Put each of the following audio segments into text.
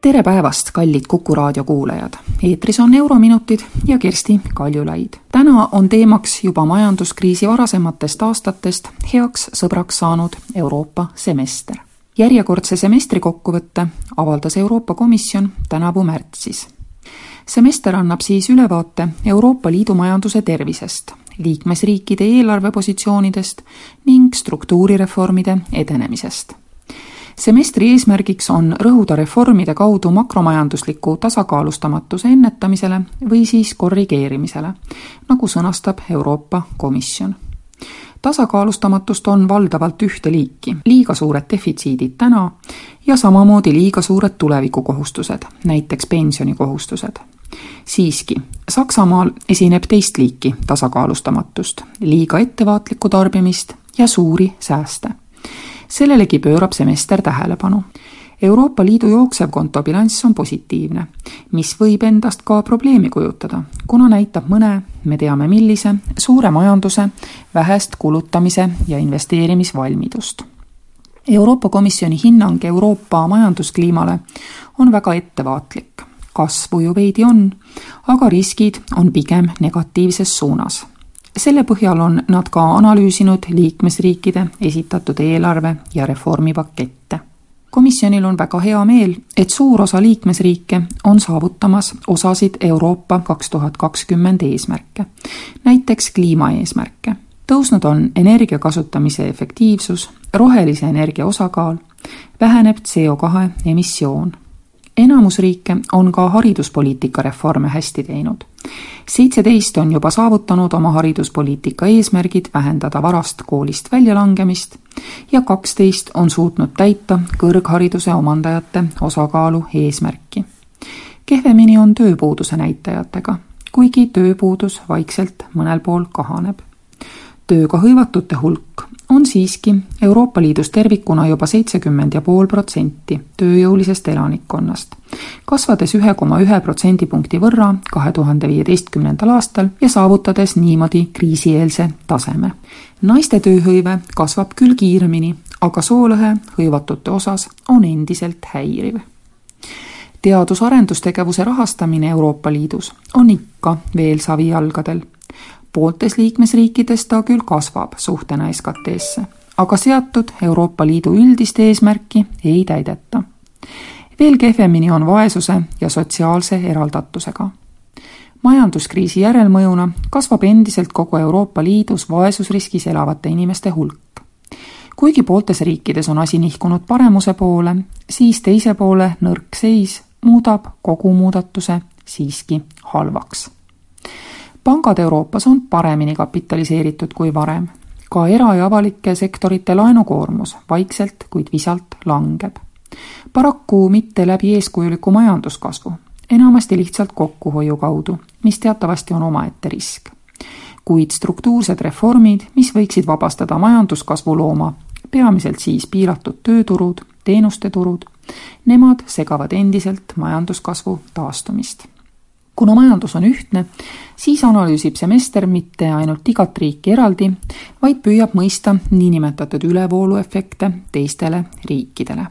tere päevast, kallid Kuku raadio kuulajad! eetris on Eurominutid ja Kersti Kaljulaid. täna on teemaks juba majanduskriisi varasematest aastatest heaks sõbraks saanud Euroopa semester. järjekordse semestri kokkuvõtte avaldas Euroopa Komisjon tänavu märtsis. semester annab siis ülevaate Euroopa Liidu majanduse tervisest, liikmesriikide eelarvepositsioonidest ning struktuurireformide edenemisest semestri eesmärgiks on rõhuda reformide kaudu makromajandusliku tasakaalustamatuse ennetamisele või siis korrigeerimisele, nagu sõnastab Euroopa Komisjon. tasakaalustamatust on valdavalt ühte liiki, liiga suured defitsiidid täna ja samamoodi liiga suured tulevikukohustused, näiteks pensionikohustused siiski, Saksamaal esineb teist liiki tasakaalustamatust, liiga ettevaatlikku tarbimist ja suuri sääste sellelegi pöörab semester tähelepanu. Euroopa Liidu jooksev kontobilanss on positiivne, mis võib endast ka probleemi kujutada, kuna näitab mõne, me teame millise, suure majanduse vähest kulutamise ja investeerimisvalmidust. Euroopa Komisjoni hinnang Euroopa majanduskliimale on väga ettevaatlik. kasvu ju veidi on, aga riskid on pigem negatiivses suunas selle põhjal on nad ka analüüsinud liikmesriikide esitatud eelarve ja reformipakette. komisjonil on väga hea meel, et suur osa liikmesriike on saavutamas osasid Euroopa kaks tuhat kakskümmend eesmärke, näiteks kliimaeesmärke. tõusnud on energia kasutamise efektiivsus, rohelise energia osakaal, väheneb CO2 emissioon enamus riike on ka hariduspoliitika reforme hästi teinud. seitseteist on juba saavutanud oma hariduspoliitika eesmärgid vähendada varast koolist väljalangemist ja kaksteist on suutnud täita kõrghariduse omandajate osakaalu eesmärki. kehvemini on tööpuuduse näitajatega, kuigi tööpuudus vaikselt mõnel pool kahaneb tööga hõivatute hulk on siiski Euroopa Liidus tervikuna juba seitsekümmend ja pool protsenti tööjõulisest elanikkonnast, kasvades ühe koma ühe protsendipunkti võrra kahe tuhande viieteistkümnendal aastal ja saavutades niimoodi kriisieelse taseme. naiste tööhõive kasvab küll kiiremini, aga soolõhe hõivatute osas on endiselt häiriv teadus-arendustegevuse rahastamine Euroopa Liidus on ikka veel savijalgadel pooltes liikmesriikides ta küll kasvab suhtena SKT-sse, aga seatud Euroopa Liidu üldist eesmärki ei täideta. veel kehvemini on vaesuse ja sotsiaalse eraldatusega. majanduskriisi järelmõjuna kasvab endiselt kogu Euroopa Liidus vaesusriskis elavate inimeste hulk. kuigi pooltes riikides on asi nihkunud paremuse poole, siis teise poole nõrk seis muudab kogu muudatuse siiski halvaks pangad Euroopas on paremini kapitaliseeritud kui varem. ka era- ja avalike sektorite laenukoormus vaikselt, kuid visalt langeb. paraku mitte läbi eeskujuliku majanduskasvu, enamasti lihtsalt kokkuhoiu kaudu, mis teatavasti on omaette risk. kuid struktuursed reformid, mis võiksid vabastada majanduskasvu looma, peamiselt siis piiratud tööturud, teenuste turud, nemad segavad endiselt majanduskasvu taastumist kuna majandus on ühtne, siis analüüsib semester mitte ainult igat riiki eraldi, vaid püüab mõista niinimetatud ülevooluefekte teistele riikidele.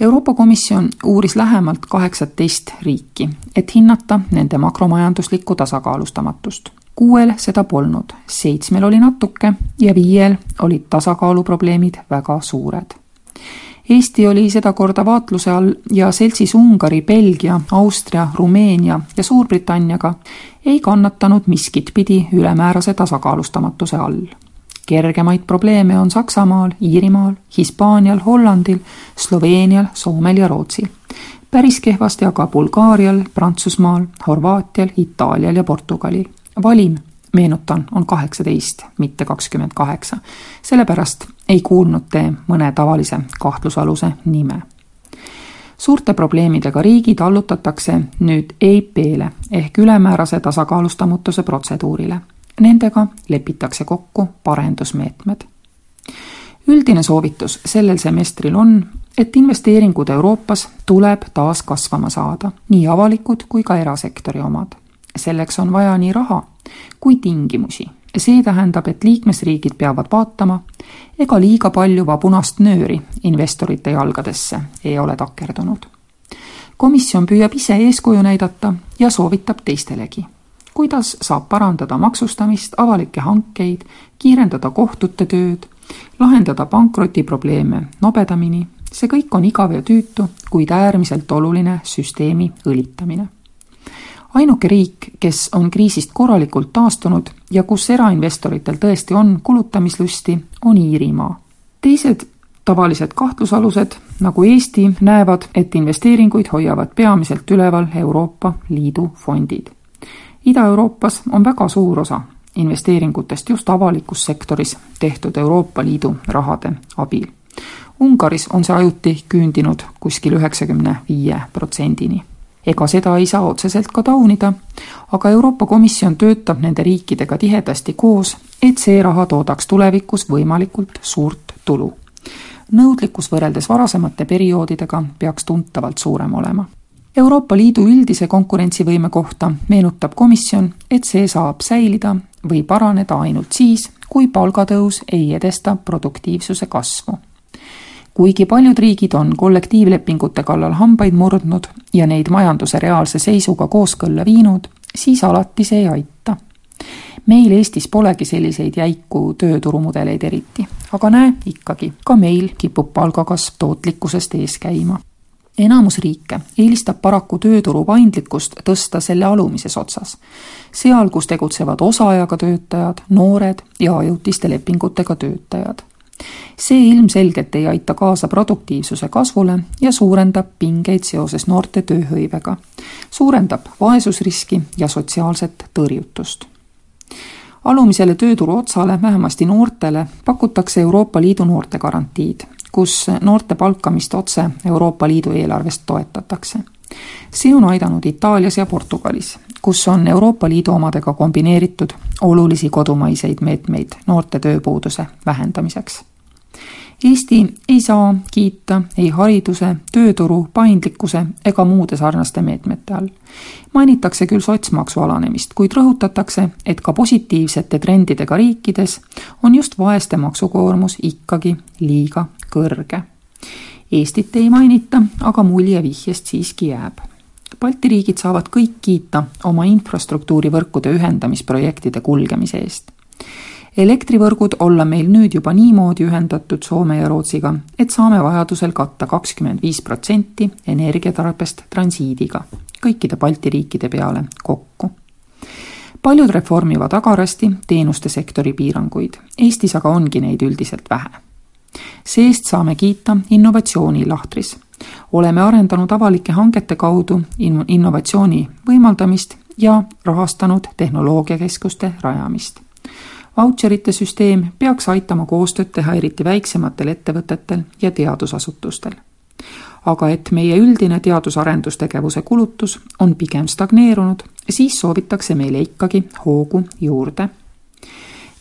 Euroopa Komisjon uuris lähemalt kaheksateist riiki, et hinnata nende makromajanduslikku tasakaalustamatust. kuuel seda polnud, seitsmel oli natuke ja viiel olid tasakaaluprobleemid väga suured Eesti oli sedakorda vaatluse all ja seltsis Ungari, Belgia, Austria, Rumeenia ja Suurbritanniaga ei kannatanud miskit pidi ülemäärase tasakaalustamatuse all. kergemaid probleeme on Saksamaal, Iirimaal, Hispaanial, Hollandil, Sloveenial, Soomel ja Rootsil. päris kehvasti aga Bulgaarial, Prantsusmaal, Horvaatial, Itaalial ja Portugalil. valim meenutan, on kaheksateist, mitte kakskümmend kaheksa. sellepärast ei kuulnud te mõne tavalise kahtlusaluse nime. suurte probleemidega riigid allutatakse nüüd EIP-le ehk ülemäärase tasakaalustamatuse protseduurile. Nendega lepitakse kokku parendusmeetmed. üldine soovitus sellel semestril on, et investeeringud Euroopas tuleb taas kasvama saada, nii avalikud kui ka erasektori omad. Selleks on vaja nii raha kui tingimusi. see tähendab, et liikmesriigid peavad vaatama, ega liiga palju vabunast nööri investorite jalgadesse ei ole takerdunud. komisjon püüab ise eeskuju näidata ja soovitab teistelegi kuidas saab parandada maksustamist, avalikke hankeid, kiirendada kohtute tööd, lahendada pankrotiprobleeme nobedamini, see kõik on igav ja tüütu, kuid äärmiselt oluline süsteemi õlitamine. Ainuke riik, kes on kriisist korralikult taastunud ja kus erainvestoritel tõesti on kulutamislusti, on Iirimaa. teised tavalised kahtlusalused, nagu Eesti, näevad, et investeeringuid hoiavad peamiselt üleval Euroopa Liidu fondid. Ida-Euroopas on väga suur osa investeeringutest just avalikus sektoris tehtud Euroopa Liidu rahade abil. Ungaris on see ajuti küündinud kuskil üheksakümne viie protsendini. Ega seda ei saa otseselt ka taunida, aga Euroopa Komisjon töötab nende riikidega tihedasti koos, et see raha toodaks tulevikus võimalikult suurt tulu. nõudlikkus võrreldes varasemate perioodidega peaks tuntavalt suurem olema Euroopa Liidu üldise konkurentsivõime kohta meenutab komisjon, et see saab säilida või paraneda ainult siis, kui palgatõus ei edesta produktiivsuse kasvu. Kuigi paljud riigid on kollektiivlepingute kallal hambaid murdnud ja neid majanduse reaalse seisuga kooskõlla viinud, siis alati see ei aita. meil Eestis polegi selliseid jäiku tööturumudeleid eriti, aga näe, ikkagi, ka meil kipub palgakasv tootlikkusest ees käima enamus riike eelistab paraku tööturu paindlikkust tõsta selle alumises otsas, seal, kus tegutsevad osaajaga töötajad, noored ja ajutiste lepingutega töötajad. See ilmselgelt ei aita kaasa produktiivsuse kasvule ja suurendab pingeid seoses noorte tööhõivega, suurendab vaesusriski ja sotsiaalset tõrjutust alumisele tööturu otsale, vähemasti noortele, pakutakse Euroopa Liidu noortegarantiid, kus noorte palkamist otse Euroopa Liidu eelarvest toetatakse. see on aidanud Itaalias ja Portugalis, kus on Euroopa Liidu omadega kombineeritud olulisi kodumaiseid meetmeid noorte tööpuuduse vähendamiseks Eesti ei saa kiita ei hariduse, tööturu, paindlikkuse ega muude sarnaste meetmete all. mainitakse küll sotsmaksu alanemist, kuid rõhutatakse, et ka positiivsete trendidega riikides on just vaeste maksukoormus ikkagi liiga kõrge. Eestit ei mainita, aga mulje vihjest siiski jääb. Balti riigid saavad kõik kiita oma infrastruktuurivõrkude ühendamisprojektide kulgemise eest elektrivõrgud olla meil nüüd juba niimoodi ühendatud Soome ja Rootsiga, et saame vajadusel katta kakskümmend viis protsenti energiatarbest transiidiga kõikide Balti riikide peale kokku. paljud reformivad agarasti teenuste sektori piiranguid, Eestis aga ongi neid üldiselt vähe. see-eest saame kiita innovatsiooni lahtris. oleme arendanud avalike hangete kaudu innovatsiooni võimaldamist ja rahastanud tehnoloogiakeskuste rajamist vautšerite süsteem peaks aitama koostööd teha eriti väiksematel ettevõtetel ja teadusasutustel. aga et meie üldine teadus-arendustegevuse kulutus on pigem stagneerunud, siis soovitakse meile ikkagi hoogu juurde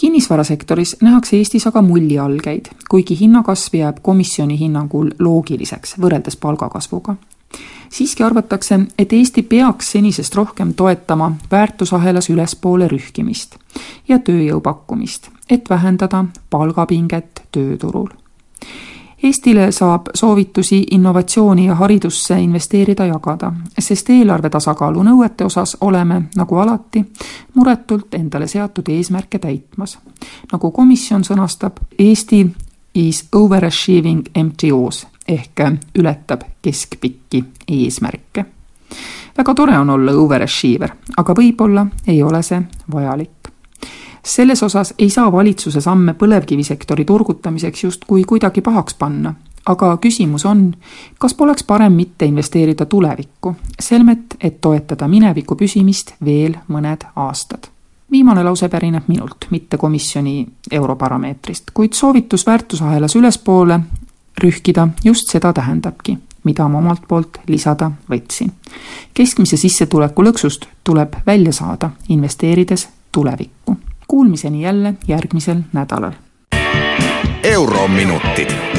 kinnisvarasektoris nähakse Eestis aga mullialgeid, kuigi hinnakasv jääb komisjoni hinnangul loogiliseks võrreldes palgakasvuga siiski arvatakse, et Eesti peaks senisest rohkem toetama väärtusahelas ülespoole rühkimist ja tööjõu pakkumist, et vähendada palgapinget tööturul. Eestile saab soovitusi innovatsiooni ja haridusse investeerida jagada, sest eelarve tasakaalu nõuete osas oleme, nagu alati, muretult endale seatud eesmärke täitmas. nagu komisjon sõnastab, Eesti is overachieving MTO-s ehk ületab keskpikki eesmärke. väga tore on olla overachiever, aga võib-olla ei ole see vajalik. selles osas ei saa valitsuse samme põlevkivisektori turgutamiseks justkui kuidagi pahaks panna, aga küsimus on, kas poleks parem mitte investeerida tulevikku, selmet, et toetada mineviku püsimist veel mõned aastad viimane lause pärineb minult, mitte komisjoni Europarameetrist, kuid soovitus väärtusahelas ülespoole rühkida just seda tähendabki, mida ma omalt poolt lisada võtsin. keskmise sissetuleku lõksust tuleb välja saada, investeerides tulevikku. Kuulmiseni jälle järgmisel nädalal. Eurominutid